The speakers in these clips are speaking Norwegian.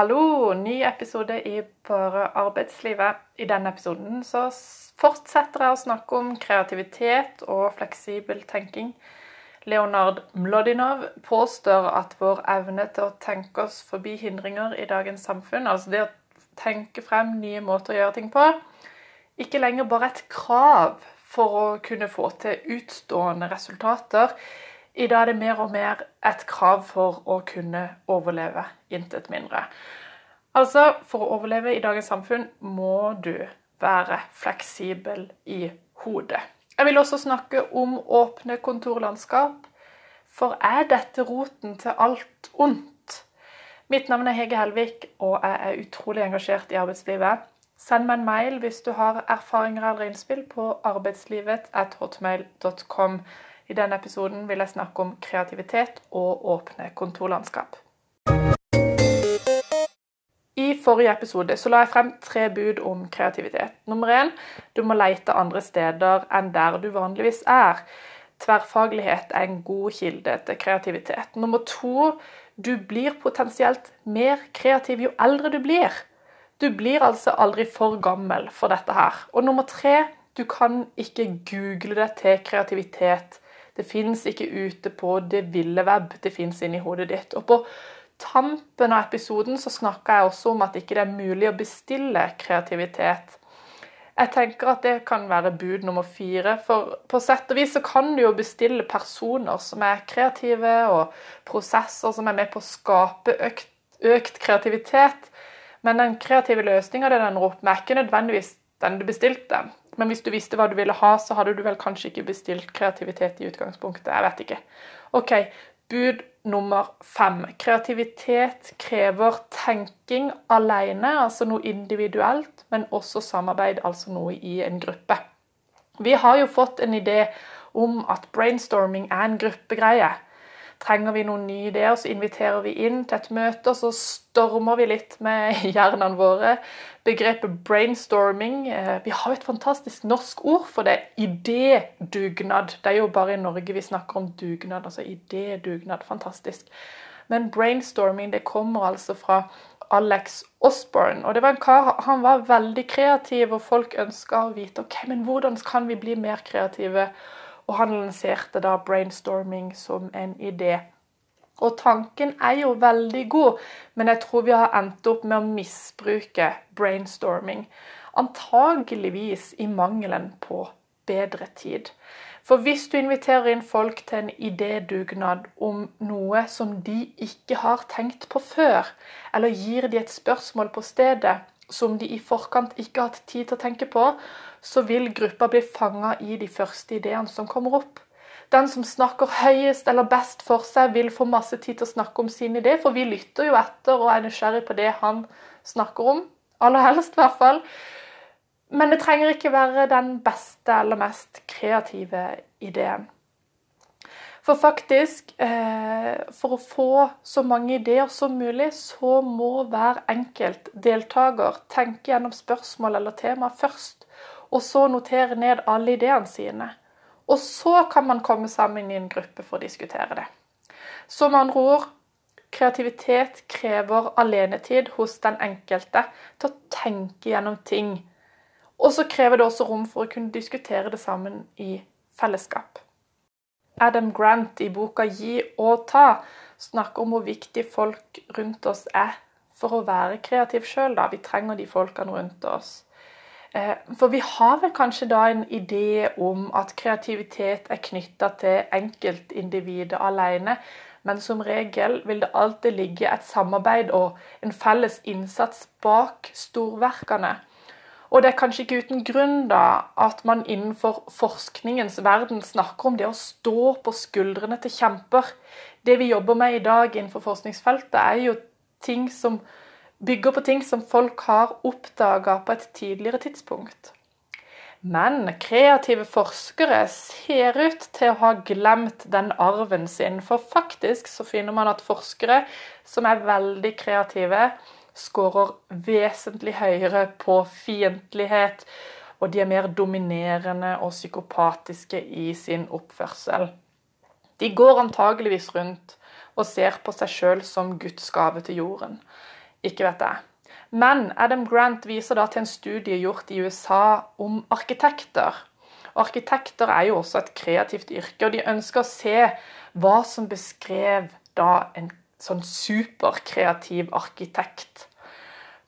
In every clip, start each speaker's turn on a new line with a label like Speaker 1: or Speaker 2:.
Speaker 1: Hallo! Ny episode i Bare arbeidslivet. I denne episoden så fortsetter jeg å snakke om kreativitet og fleksibel tenking. Leonard Mlodinov påstår at vår evne til å tenke oss forbi hindringer i dagens samfunn, altså det å tenke frem nye måter å gjøre ting på, ikke lenger bare et krav for å kunne få til utstående resultater. I dag er det mer og mer et krav for å kunne overleve, intet mindre. Altså, for å overleve i dagens samfunn må du være fleksibel i hodet. Jeg vil også snakke om åpne kontorlandskap. For er dette roten til alt ondt? Mitt navn er Hege Helvik, og jeg er utrolig engasjert i arbeidslivet. Send meg en mail hvis du har erfaringer eller innspill på arbeidslivet.hotmail.com. I denne episoden vil jeg snakke om kreativitet og åpne kontorlandskap. I forrige episode så la jeg frem tre bud om kreativitet. Nummer én du må lete andre steder enn der du vanligvis er. Tverrfaglighet er en god kilde til kreativitet. Nummer to du blir potensielt mer kreativ jo eldre du blir. Du blir altså aldri for gammel for dette her. Og nummer tre du kan ikke google deg til kreativitet det fins ikke ute på det ville web, det fins inni hodet ditt. Og på tampen av episoden så snakka jeg også om at ikke det er mulig å bestille kreativitet. Jeg tenker at det kan være bud nummer fire. For på sett og vis så kan du jo bestille personer som er kreative, og prosesser som er med på å skape økt, økt kreativitet. Men den kreative løsninga den ender opp med, er ikke nødvendigvis den du bestilte. Men hvis du visste hva du ville ha, så hadde du vel kanskje ikke bestilt kreativitet i utgangspunktet. Jeg vet ikke. OK. Bud nummer fem. Kreativitet krever tenking alene, altså noe individuelt, men også samarbeid, altså noe i en gruppe. Vi har jo fått en idé om at brainstorming er en gruppegreie. Trenger vi noen nye ideer, så inviterer vi inn til et møte, og så stormer vi litt med hjernene våre. Begrepet brainstorming eh, Vi har jo et fantastisk norsk ord for det. Idédugnad. Det er jo bare i Norge vi snakker om dugnad. Altså idédugnad. Fantastisk. Men brainstorming det kommer altså fra Alex Osborne. Og det var en kar, Han var veldig kreativ, og folk ønska å vite ok, men hvordan kan vi bli mer kreative. Og han lanserte da brainstorming som en idé. Og tanken er jo veldig god, men jeg tror vi har endt opp med å misbruke brainstorming. Antageligvis i mangelen på bedre tid. For hvis du inviterer inn folk til en idédugnad om noe som de ikke har tenkt på før, eller gir de et spørsmål på stedet som de i forkant ikke har hatt tid til å tenke på, så vil gruppa bli fanga i de første ideene som kommer opp. Den som snakker høyest eller best for seg, vil få masse tid til å snakke om sin idé, for vi lytter jo etter og er nysgjerrig på det han snakker om. Aller helst, i hvert fall. Men det trenger ikke være den beste eller mest kreative ideen. For faktisk, eh, for å få så mange ideer som mulig, så må hver enkelt deltaker tenke gjennom spørsmål eller tema først og så notere ned alle ideene sine. Og så kan man komme sammen i en gruppe for å diskutere det. Så med andre ord kreativitet krever alenetid hos den enkelte til å tenke gjennom ting. Og så krever det også rom for å kunne diskutere det sammen i fellesskap. Adam Grant i boka 'Gi og ta' snakker om hvor viktig folk rundt oss er for å være kreativ sjøl. Vi trenger de folkene rundt oss. Eh, for vi har vel kanskje da en idé om at kreativitet er knytta til enkeltindividet alene, men som regel vil det alltid ligge et samarbeid og en felles innsats bak storverkene. Og det er kanskje ikke uten grunn da at man innenfor forskningens verden snakker om det å stå på skuldrene til kjemper. Det vi jobber med i dag innenfor forskningsfeltet, er jo ting som bygger på ting som folk har oppdaga på et tidligere tidspunkt. Men kreative forskere ser ut til å ha glemt den arven sin. For faktisk så finner man at forskere som er veldig kreative, skårer vesentlig høyere på fiendtlighet, og de er mer dominerende og psykopatiske i sin oppførsel. De går antageligvis rundt og ser på seg sjøl som Guds gave til jorden. Ikke vet jeg. Men Adam Grant viser da til en studie gjort i USA om arkitekter. Arkitekter er jo også et kreativt yrke, og de ønsker å se hva som beskrev da en sånn superkreativ arkitekt.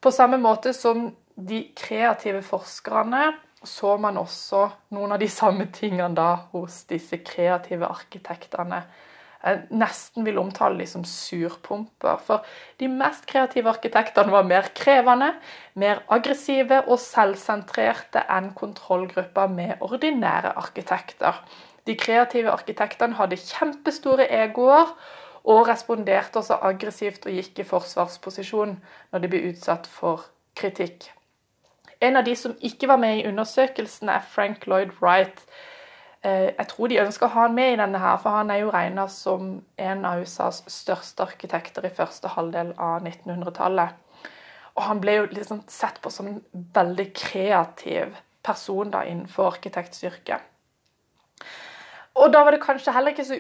Speaker 1: På samme måte som de kreative forskerne så man også noen av de samme tingene da hos disse kreative arkitektene. Jeg nesten vil omtale dem som surpumper. For de mest kreative arkitektene var mer krevende, mer aggressive og selvsentrerte enn kontrollgruppa med ordinære arkitekter. De kreative arkitektene hadde kjempestore egoer og responderte også aggressivt og gikk i forsvarsposisjon når de ble utsatt for kritikk. En av de som ikke var med i undersøkelsen, er Frank Lloyd Wright. Eh, jeg tror de ønsker å ha han med i denne, her, for han er jo regna som en av USAs største arkitekter i første halvdel av 1900-tallet. Og han ble jo liksom sett på som en veldig kreativ person da innenfor arkitektstyrket. Og da var det kanskje heller ikke så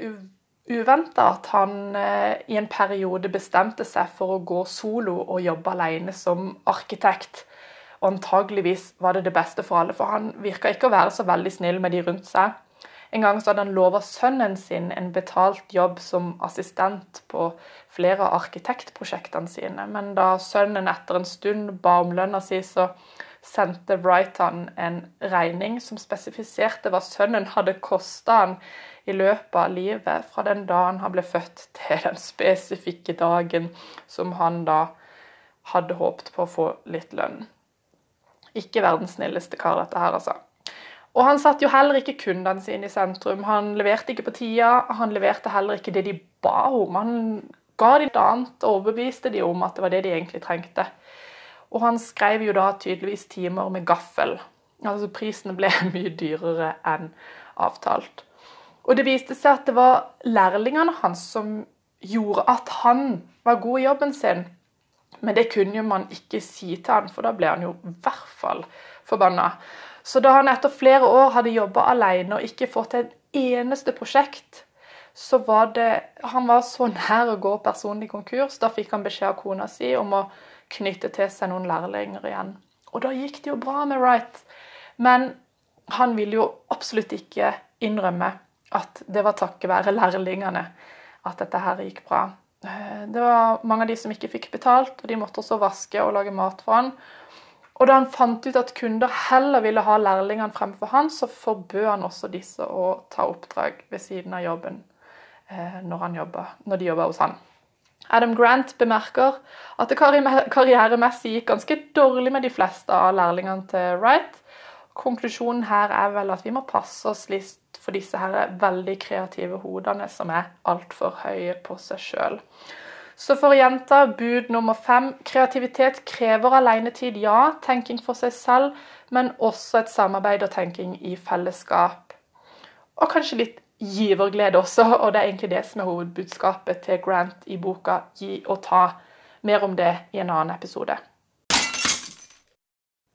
Speaker 1: uventa at han eh, i en periode bestemte seg for å gå solo og jobbe alene som arkitekt. Og antageligvis var det det beste for alle, for han virka ikke å være så veldig snill med de rundt seg. En gang så hadde han lova sønnen sin en betalt jobb som assistent på flere av arkitektprosjektene sine. Men da sønnen etter en stund ba om lønna si, så sendte Wright han en regning som spesifiserte hva sønnen hadde kosta han i løpet av livet, fra den dagen han ble født til den spesifikke dagen som han da hadde håpet på å få litt lønn. Ikke verdens snilleste kar, dette her, altså. Og han satte jo heller ikke kundene sine i sentrum. Han leverte ikke på tida, han leverte heller ikke det de ba om. Han ga dem noe annet og overbeviste de om at det var det de egentlig trengte. Og han skrev jo da tydeligvis timer med gaffel. Altså prisene ble mye dyrere enn avtalt. Og det viste seg at det var lærlingene hans som gjorde at han var god i jobben sin. Men det kunne jo man ikke si til han, for da ble han jo i hvert fall forbanna. Så da han etter flere år hadde jobba alene og ikke fått til et eneste prosjekt, så var det Han var så nær å gå personlig konkurs. Da fikk han beskjed av kona si om å knytte til seg noen lærlinger igjen. Og da gikk det jo bra med Wright. Men han ville jo absolutt ikke innrømme at det var takket være lærlingene at dette her gikk bra. Eh, det var mange av de som ikke fikk betalt, og de måtte også vaske og lage mat for han. Og da han fant ut at kunder heller ville ha lærlingene fremfor han, så forbød han også disse å ta oppdrag ved siden av jobben eh, når, jobbet, når de jobba hos han. Adam Grant bemerker at det karrieremessig gikk ganske dårlig med de fleste av lærlingene til Wright. Konklusjonen her er vel at vi må passe oss litt for disse her veldig kreative hodene som er altfor høye på seg sjøl. Så for å gjenta bud nummer fem kreativitet krever alenetid, ja. Tenking for seg selv, men også et samarbeid og tenking i fellesskap. Og kanskje litt giverglede også, og det er egentlig det som er hovedbudskapet til Grant i boka 'Gi og ta'. Mer om det i en annen episode.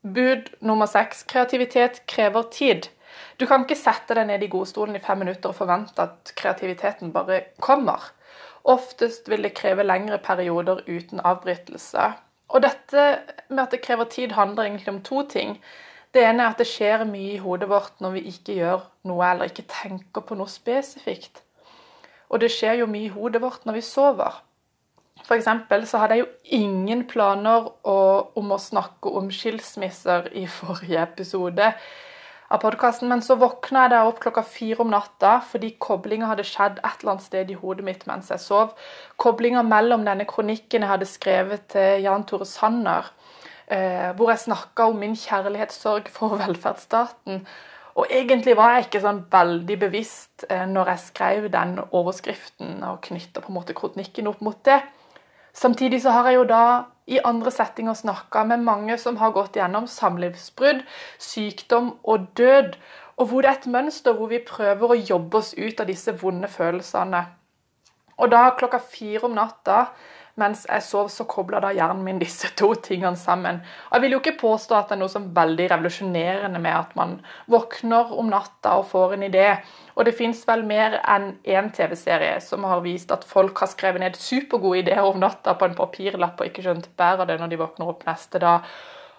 Speaker 1: Bud nummer seks kreativitet krever tid. Du kan ikke sette deg ned i godstolen i fem minutter og forvente at kreativiteten bare kommer. Oftest vil det kreve lengre perioder uten avbrytelse. Og dette med at det krever tid, handler egentlig om to ting. Det ene er at det skjer mye i hodet vårt når vi ikke gjør noe eller ikke tenker på noe spesifikt. Og det skjer jo mye i hodet vårt når vi sover. For så hadde jeg jo ingen planer om å snakke om skilsmisser i forrige episode av podkasten. Men så våkna jeg der opp klokka fire om natta fordi koblinga hadde skjedd et eller annet sted i hodet mitt mens jeg sov. Koblinga mellom denne kronikken jeg hadde skrevet til Jan Tore Sanner, eh, hvor jeg snakka om min kjærlighetssorg for velferdsstaten. Og egentlig var jeg ikke sånn veldig bevisst eh, når jeg skrev den overskriften og knytta på en måte kronikken opp mot det. Samtidig så har jeg jo da i andre settinger snakka med mange som har gått gjennom samlivsbrudd, sykdom og død, og hvor det er et mønster hvor vi prøver å jobbe oss ut av disse vonde følelsene. Og da klokka fire om natta mens jeg sov, så kobla da hjernen min disse to tingene sammen. Og Jeg vil jo ikke påstå at det er noe som er veldig revolusjonerende med at man våkner om natta og får en idé. Og det fins vel mer enn én TV-serie som har vist at folk har skrevet ned supergode ideer om natta på en papirlapp og ikke skjønt bæret av det når de våkner opp neste dag.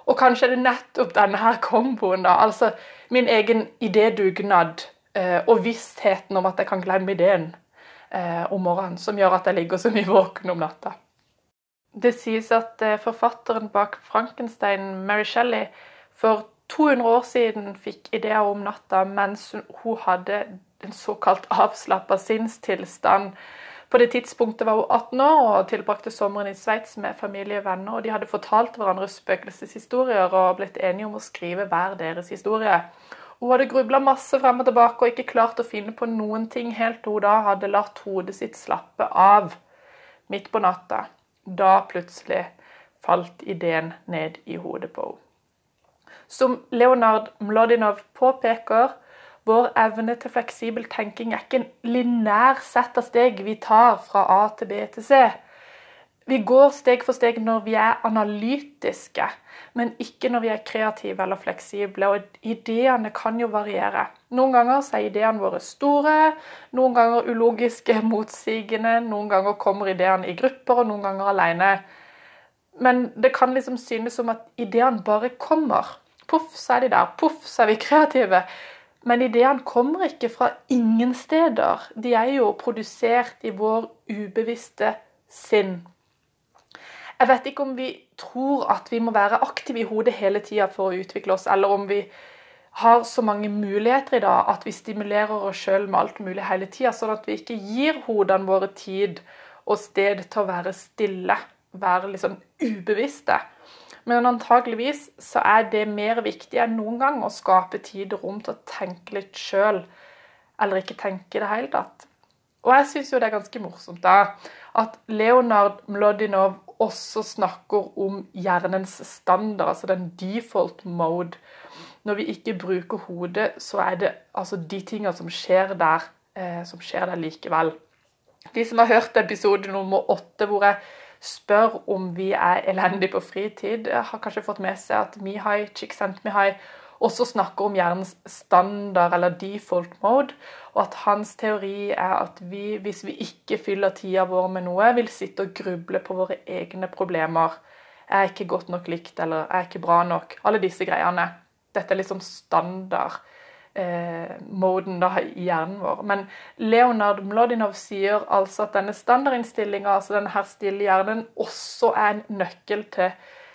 Speaker 1: Og kanskje er det nettopp denne her komboen, da. Altså min egen idédugnad eh, og vissheten om at jeg kan glemme ideen eh, om morgenen, som gjør at jeg ligger så mye våken om natta. Det sies at eh, forfatteren bak Frankenstein, Mary Shelley, for 200 år siden fikk ideer om natta mens hun hadde en såkalt avslappa sinnstilstand. På det tidspunktet var hun 18 år og tilbrakte sommeren i Sveits med familie og venner. og De hadde fortalt hverandre spøkelseshistorier og blitt enige om å skrive hver deres historie. Hun hadde grubla masse frem og tilbake og ikke klart å finne på noen ting helt til hun da hadde latt hodet sitt slappe av midt på natta da plutselig falt ideen ned i hodet på henne. Som Leonard Mlodinov påpeker, vår evne til fleksibel tenking er ikke en linær sett av steg vi tar fra A til B til C. Vi går steg for steg når vi er analytiske, men ikke når vi er kreative eller fleksible. Og ideene kan jo variere. Noen ganger er ideene våre store, noen ganger ulogiske, motsigende. Noen ganger kommer ideene i grupper, og noen ganger alene. Men det kan liksom synes som at ideene bare kommer. Poff, så er de der. Poff, så er vi kreative. Men ideene kommer ikke fra ingen steder. De er jo produsert i vår ubevisste sinn. Jeg vet ikke om vi tror at vi må være aktive i hodet hele tida for å utvikle oss, eller om vi har så mange muligheter i dag at vi stimulerer oss sjøl med alt mulig hele tida, sånn at vi ikke gir hodene våre tid og sted til å være stille, være litt sånn ubevisste. Men antageligvis så er det mer viktig enn noen gang å skape tid og rom til å tenke litt sjøl, eller ikke tenke i det hele tatt. Og jeg syns jo det er ganske morsomt da, at Leonard Mlodinov også snakker om hjernens standard, altså den default mode. Når vi ikke bruker hodet, så er det altså de tingene som skjer der, eh, som skjer der likevel. De som har hørt episode nummer åtte hvor jeg spør om vi er elendige på fritid, har kanskje fått med seg at Mihai Csikszentmihalyi også snakker om hjernens standard eller default mode, og at hans teori er at vi, hvis vi ikke fyller tida vår med noe, vil sitte og gruble på våre egne problemer. Jeg er ikke godt nok likt, eller jeg er ikke bra nok. Alle disse greiene. Dette er liksom standard. Eh, moden da, i hjernen vår. Men Leonard Mlodinov sier altså at denne standardinnstillinga, altså denne her stille hjernen, også er en nøkkel til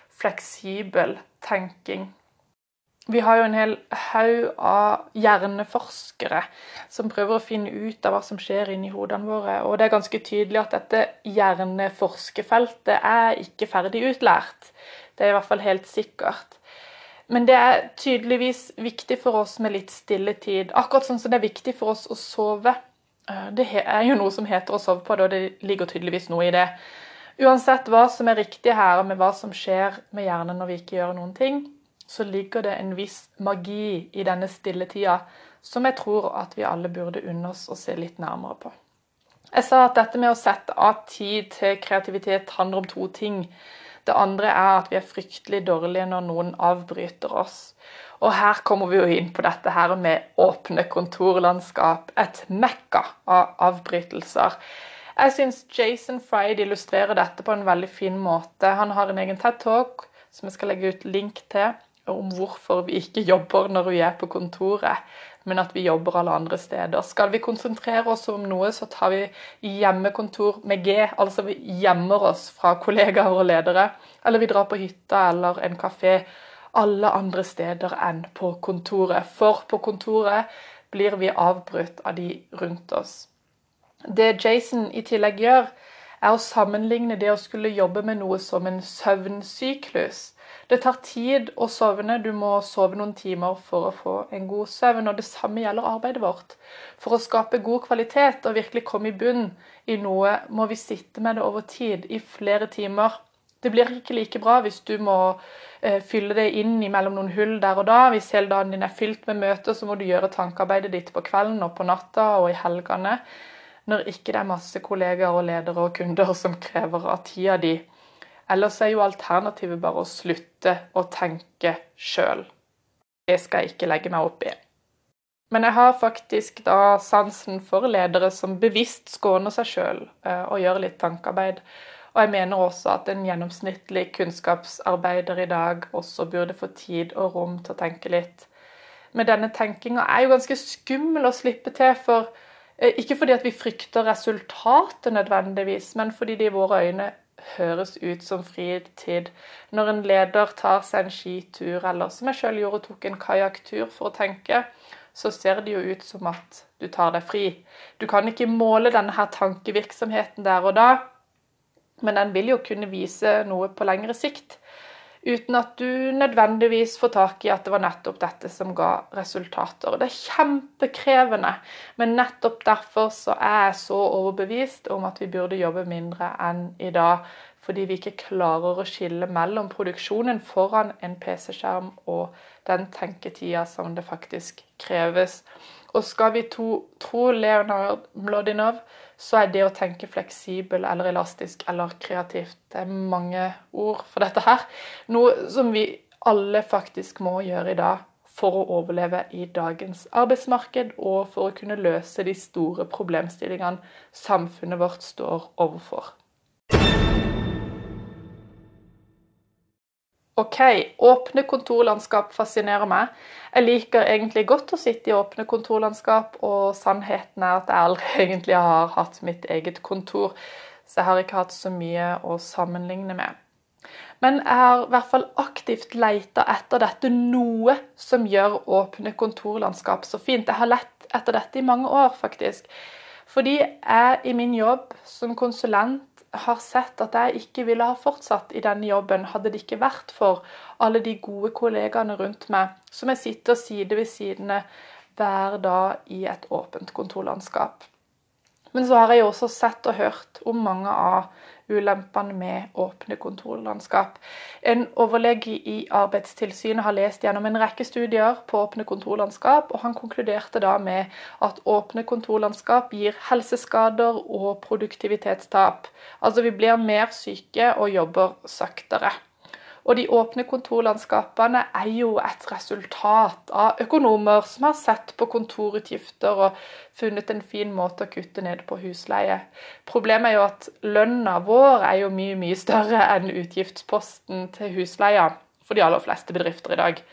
Speaker 1: fleksibel tenking. Vi har jo en hel haug av hjerneforskere som prøver å finne ut av hva som skjer inni hodene våre. Og det er ganske tydelig at dette hjerneforskerfeltet er ikke ferdig utlært. Det er i hvert fall helt sikkert. Men det er tydeligvis viktig for oss med litt stille tid. Akkurat sånn som det er viktig for oss å sove. Eh, det er jo noe som heter å sove på og det ligger tydeligvis noe i det. Uansett hva som er riktig her, med hva som skjer med hjernen når vi ikke gjør noen ting, så ligger det en viss magi i denne stilletida som jeg tror at vi alle burde unne oss å se litt nærmere på. Jeg sa at dette med å sette av tid til kreativitet handler om to ting. Det andre er at vi er fryktelig dårlige når noen avbryter oss. Og her kommer vi jo inn på dette her med åpne kontorlandskap. Et mekka av avbrytelser. Jeg syns Jason Fried illustrerer dette på en veldig fin måte. Han har en egen TED Talk som jeg skal legge ut link til om hvorfor vi ikke jobber når vi er på kontoret, men at vi jobber alle andre steder. Skal vi konsentrere oss om noe, så tar vi hjemmekontor med G. Altså vi gjemmer oss fra kollegaer og ledere. Eller vi drar på hytta eller en kafé. Alle andre steder enn på kontoret. For på kontoret blir vi avbrutt av de rundt oss. Det Jason i tillegg gjør, er å sammenligne det å skulle jobbe med noe som en søvnsyklus. Det tar tid å sovne. Du må sove noen timer for å få en god søvn. Og det samme gjelder arbeidet vårt. For å skape god kvalitet og virkelig komme i bunn i noe, må vi sitte med det over tid, i flere timer. Det blir ikke like bra hvis du må eh, fylle det inn mellom noen hull der og da. Hvis hele dagen din er fylt med møter, så må du gjøre tankearbeidet ditt på kvelden og på natta og i helgene. Når ikke det er masse kollegaer og ledere og kunder som krever av tida di. Ellers er jo alternativet bare å slutte å tenke sjøl. Det skal jeg ikke legge meg opp i. Men jeg har faktisk da sansen for ledere som bevisst skåner seg sjøl eh, og gjør litt tankearbeid. Og jeg mener også at en gjennomsnittlig kunnskapsarbeider i dag også burde få tid og rom til å tenke litt. Men denne tenkinga er jo ganske skummel å slippe til, for ikke fordi at vi frykter resultatet nødvendigvis, men fordi det i våre øyne høres ut som fritid. Når en leder tar seg en skitur, eller som jeg sjøl gjorde, tok en kajakktur for å tenke, så ser det jo ut som at du tar deg fri. Du kan ikke måle denne her tankevirksomheten der og da, men den vil jo kunne vise noe på lengre sikt. Uten at du nødvendigvis får tak i at det var nettopp dette som ga resultater. Det er kjempekrevende, men nettopp derfor så er jeg så overbevist om at vi burde jobbe mindre enn i dag. Fordi vi ikke klarer å skille mellom produksjonen foran en PC-skjerm og den tenketida som det faktisk kreves. Og skal vi to, tro Leonard Mlodinov, så er det å tenke fleksibel eller elastisk eller kreativt Det er mange ord for dette her. Noe som vi alle faktisk må gjøre i dag for å overleve i dagens arbeidsmarked og for å kunne løse de store problemstillingene samfunnet vårt står overfor. OK, åpne kontorlandskap fascinerer meg. Jeg liker egentlig godt å sitte i åpne kontorlandskap, og sannheten er at jeg aldri egentlig har hatt mitt eget kontor, så jeg har ikke hatt så mye å sammenligne med. Men jeg har i hvert fall aktivt leita etter dette noe som gjør åpne kontorlandskap så fint. Jeg har lett etter dette i mange år, faktisk. Fordi jeg i min jobb som konsulent har sett at jeg ikke ville ha fortsatt i denne jobben hadde det ikke vært for alle de gode kollegaene rundt meg som jeg sitter side ved sidene hver dag i et åpent kontorlandskap. Men så har jeg også sett og hørt om mange av ulempene med åpne kontorlandskap. En overlege i Arbeidstilsynet har lest gjennom en rekke studier på åpne kontorlandskap, og han konkluderte da med at åpne kontorlandskap gir helseskader og produktivitetstap. Altså vi blir mer syke og jobber saktere. Og de åpne kontorlandskapene er jo et resultat av økonomer som har sett på kontorutgifter og funnet en fin måte å kutte ned på husleie. Problemet er jo at lønna vår er jo mye, mye større enn utgiftsposten til husleia for de aller fleste bedrifter i dag.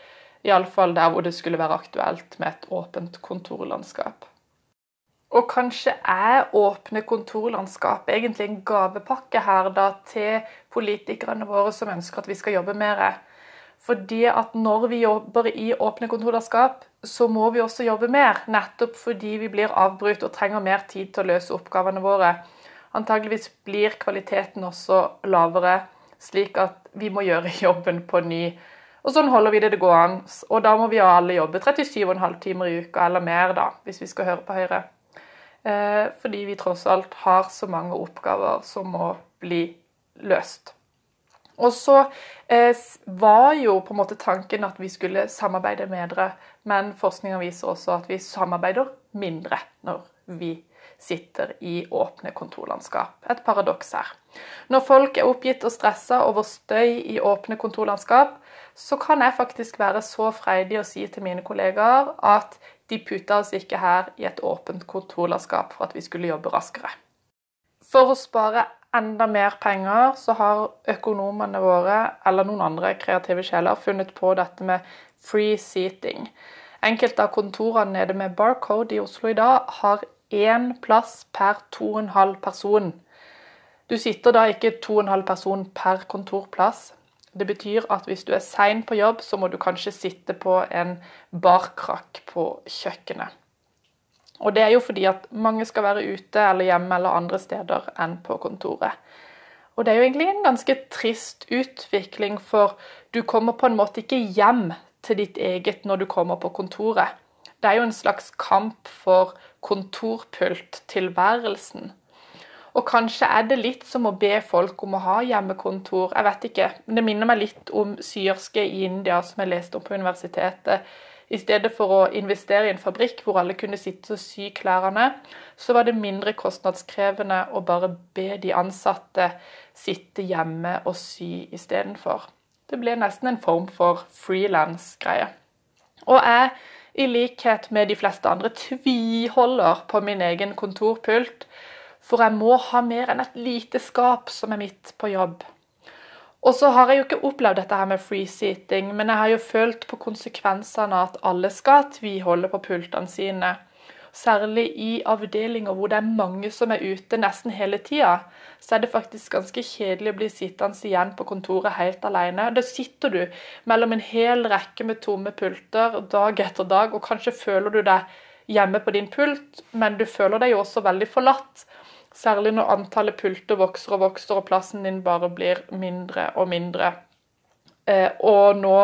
Speaker 1: Iallfall der hvor det skulle være aktuelt med et åpent kontorlandskap. Og kanskje er åpne kontorlandskap egentlig en gavepakke her da til politikerne våre som ønsker at vi skal jobbe mer. Fordi at når vi jobber i åpne kontorlandskap, så må vi også jobbe mer. Nettopp fordi vi blir avbrutt og trenger mer tid til å løse oppgavene våre. Antageligvis blir kvaliteten også lavere, slik at vi må gjøre jobben på ny. Og sånn holder vi det det går an. Og da må vi alle jobbe 37,5 timer i uka eller mer, da, hvis vi skal høre på Høyre. Eh, fordi vi tross alt har så mange oppgaver som må bli løst. Og så eh, var jo på en måte tanken at vi skulle samarbeide bedre, men forskninga viser også at vi samarbeider mindre når vi sitter i åpne kontorlandskap. Et paradoks her. Når folk er oppgitt og stressa over støy i åpne kontorlandskap, så kan jeg faktisk være så freidig å si til mine kollegaer at de putta oss ikke her i et åpent kontorlandskap for at vi skulle jobbe raskere. For å spare enda mer penger, så har økonomene våre, eller noen andre kreative sjeler, funnet på dette med free seating. Enkelte av kontorene nede med Barcode i Oslo i dag har én plass per to og en halv person. Du sitter da ikke to og en halv person per kontorplass, det betyr at hvis du er sein på jobb, så må du kanskje sitte på en barkrakk på kjøkkenet. Og det er jo fordi at mange skal være ute eller hjemme eller andre steder enn på kontoret. Og det er jo egentlig en ganske trist utvikling, for du kommer på en måte ikke hjem til ditt eget når du kommer på kontoret. Det er jo en slags kamp for kontorpulttilværelsen. Og kanskje er det litt som å be folk om å ha hjemmekontor. Jeg vet ikke. Men det minner meg litt om syerske i India, som jeg leste om på universitetet I stedet for å investere i en fabrikk hvor alle kunne sitte og sy klærne, så var det mindre kostnadskrevende å bare be de ansatte sitte hjemme og sy istedenfor. Det ble nesten en form for frilans-greie. Og jeg, i likhet med de fleste andre, tviholder på min egen kontorpult, for jeg må ha mer enn et lite skap som er midt på jobb. Og så har jeg jo ikke opplevd dette her med free-seating, men jeg har jo følt på konsekvensene at alle skal tviholde på pultene sine. Særlig i avdelinger hvor det er mange som er ute nesten hele tida, så er det faktisk ganske kjedelig å bli sittende igjen på kontoret helt alene. Da sitter du mellom en hel rekke med tomme pulter dag etter dag, og kanskje føler du deg hjemme på din pult, men du føler deg jo også veldig forlatt. Særlig når antallet pulter vokser og vokser, og plassen din bare blir mindre og mindre. Eh, og nå,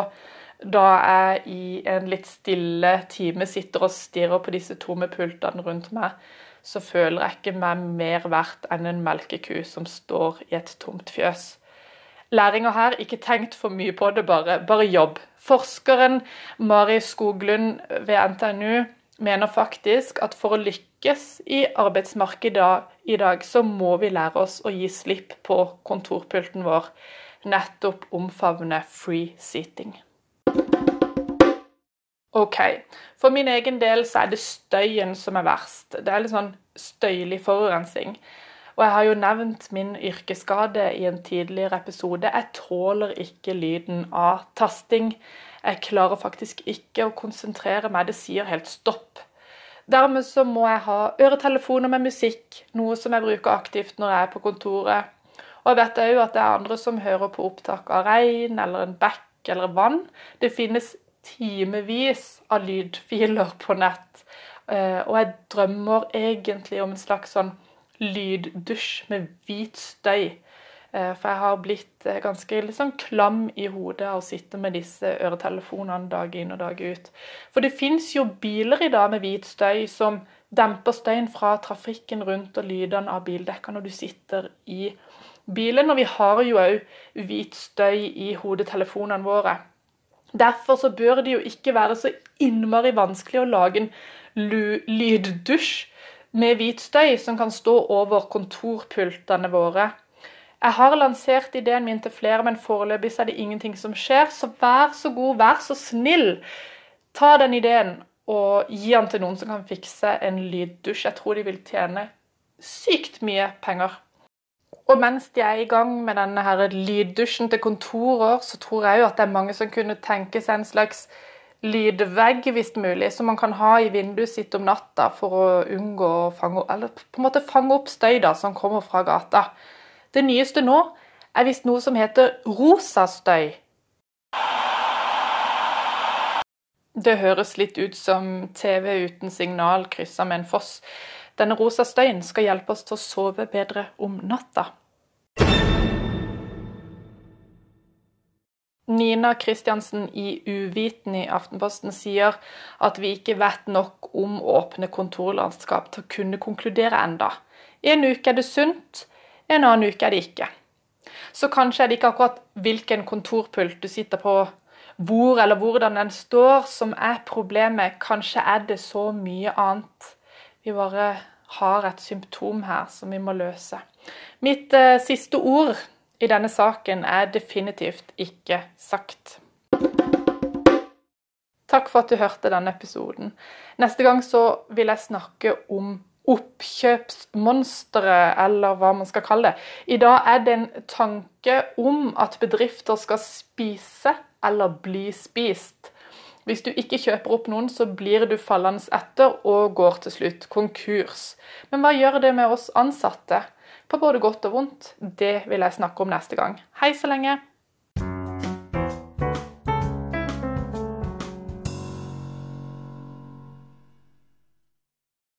Speaker 1: da jeg i en litt stille time sitter og stirrer på disse tomme pultene rundt meg, så føler jeg ikke meg mer verdt enn en melkeku som står i et tomt fjøs. Læringa her, ikke tenkt for mye på det, bare, bare jobb. Forskeren Mari Skoglund ved NTNU mener faktisk at for å lykkes i arbeidsmarkedet i dag, så må vi lære oss å gi slipp på kontorpulten vår. Nettopp omfavne free seating. OK. For min egen del så er det støyen som er verst. Det er litt sånn støylig forurensning. Og jeg har jo nevnt min yrkesskade i en tidligere episode. Jeg tåler ikke lyden av tasting. Jeg klarer faktisk ikke å konsentrere meg. Det sier helt stopp. Dermed så må jeg ha øretelefoner med musikk, noe som jeg bruker aktivt når jeg er på kontoret. Og jeg vet òg at det er andre som hører på opptak av regn eller en bekk eller vann. Det finnes timevis av lydfiler på nett. Eh, og jeg drømmer egentlig om en slags sånn lyddusj med hvit støy for jeg har blitt eh, ganske liksom klam i hodet av å sitte med disse øretelefonene dag inn og dag ut. For det fins jo biler i dag med hvit støy som demper støyen fra trafikken rundt og lydene av bildekkene når du sitter i bilen. Og vi har jo òg hvit støy i hodetelefonene våre. Derfor så bør det jo ikke være så innmari vanskelig å lage en lyddusj med hvit støy som kan stå over kontorpultene våre. Jeg har lansert ideen min til flere, men foreløpig er det ingenting som skjer. Så vær så god, vær så snill, ta den ideen og gi den til noen som kan fikse en lyddusj. Jeg tror de vil tjene sykt mye penger. Og mens de er i gang med denne her lyddusjen til kontorer, så tror jeg jo at det er mange som kunne tenke seg en slags lydvegg, hvis mulig, som man kan ha i vinduet sitt om natta for å unngå å fange, eller på en måte fange opp støy da, som kommer fra gata. Det nyeste nå er visst noe som heter rosastøy. Det høres litt ut som TV uten signal kryssa med en foss. Denne rosa støyen skal hjelpe oss til å sove bedre om natta. Nina Kristiansen i Uviten i Aftenposten sier at vi ikke vet nok om åpne kontorlandskap til å kunne konkludere enda. I En uke er det sunt, en annen uke er det ikke. Så kanskje er det ikke akkurat hvilken kontorpult du sitter på, hvor eller hvordan den står, som er problemet. Kanskje er det så mye annet. Vi bare har et symptom her som vi må løse. Mitt eh, siste ord i denne saken er definitivt ikke sagt. Takk for at du hørte denne episoden. Neste gang så vil jeg snakke om oppkjøpsmonsteret, eller hva man skal kalle det. I dag er det en tanke om at bedrifter skal spise eller bli spist. Hvis du ikke kjøper opp noen, så blir du fallende etter og går til slutt konkurs. Men hva gjør det med oss ansatte? På både godt og vondt. Det vil jeg snakke om neste gang. Hei så lenge.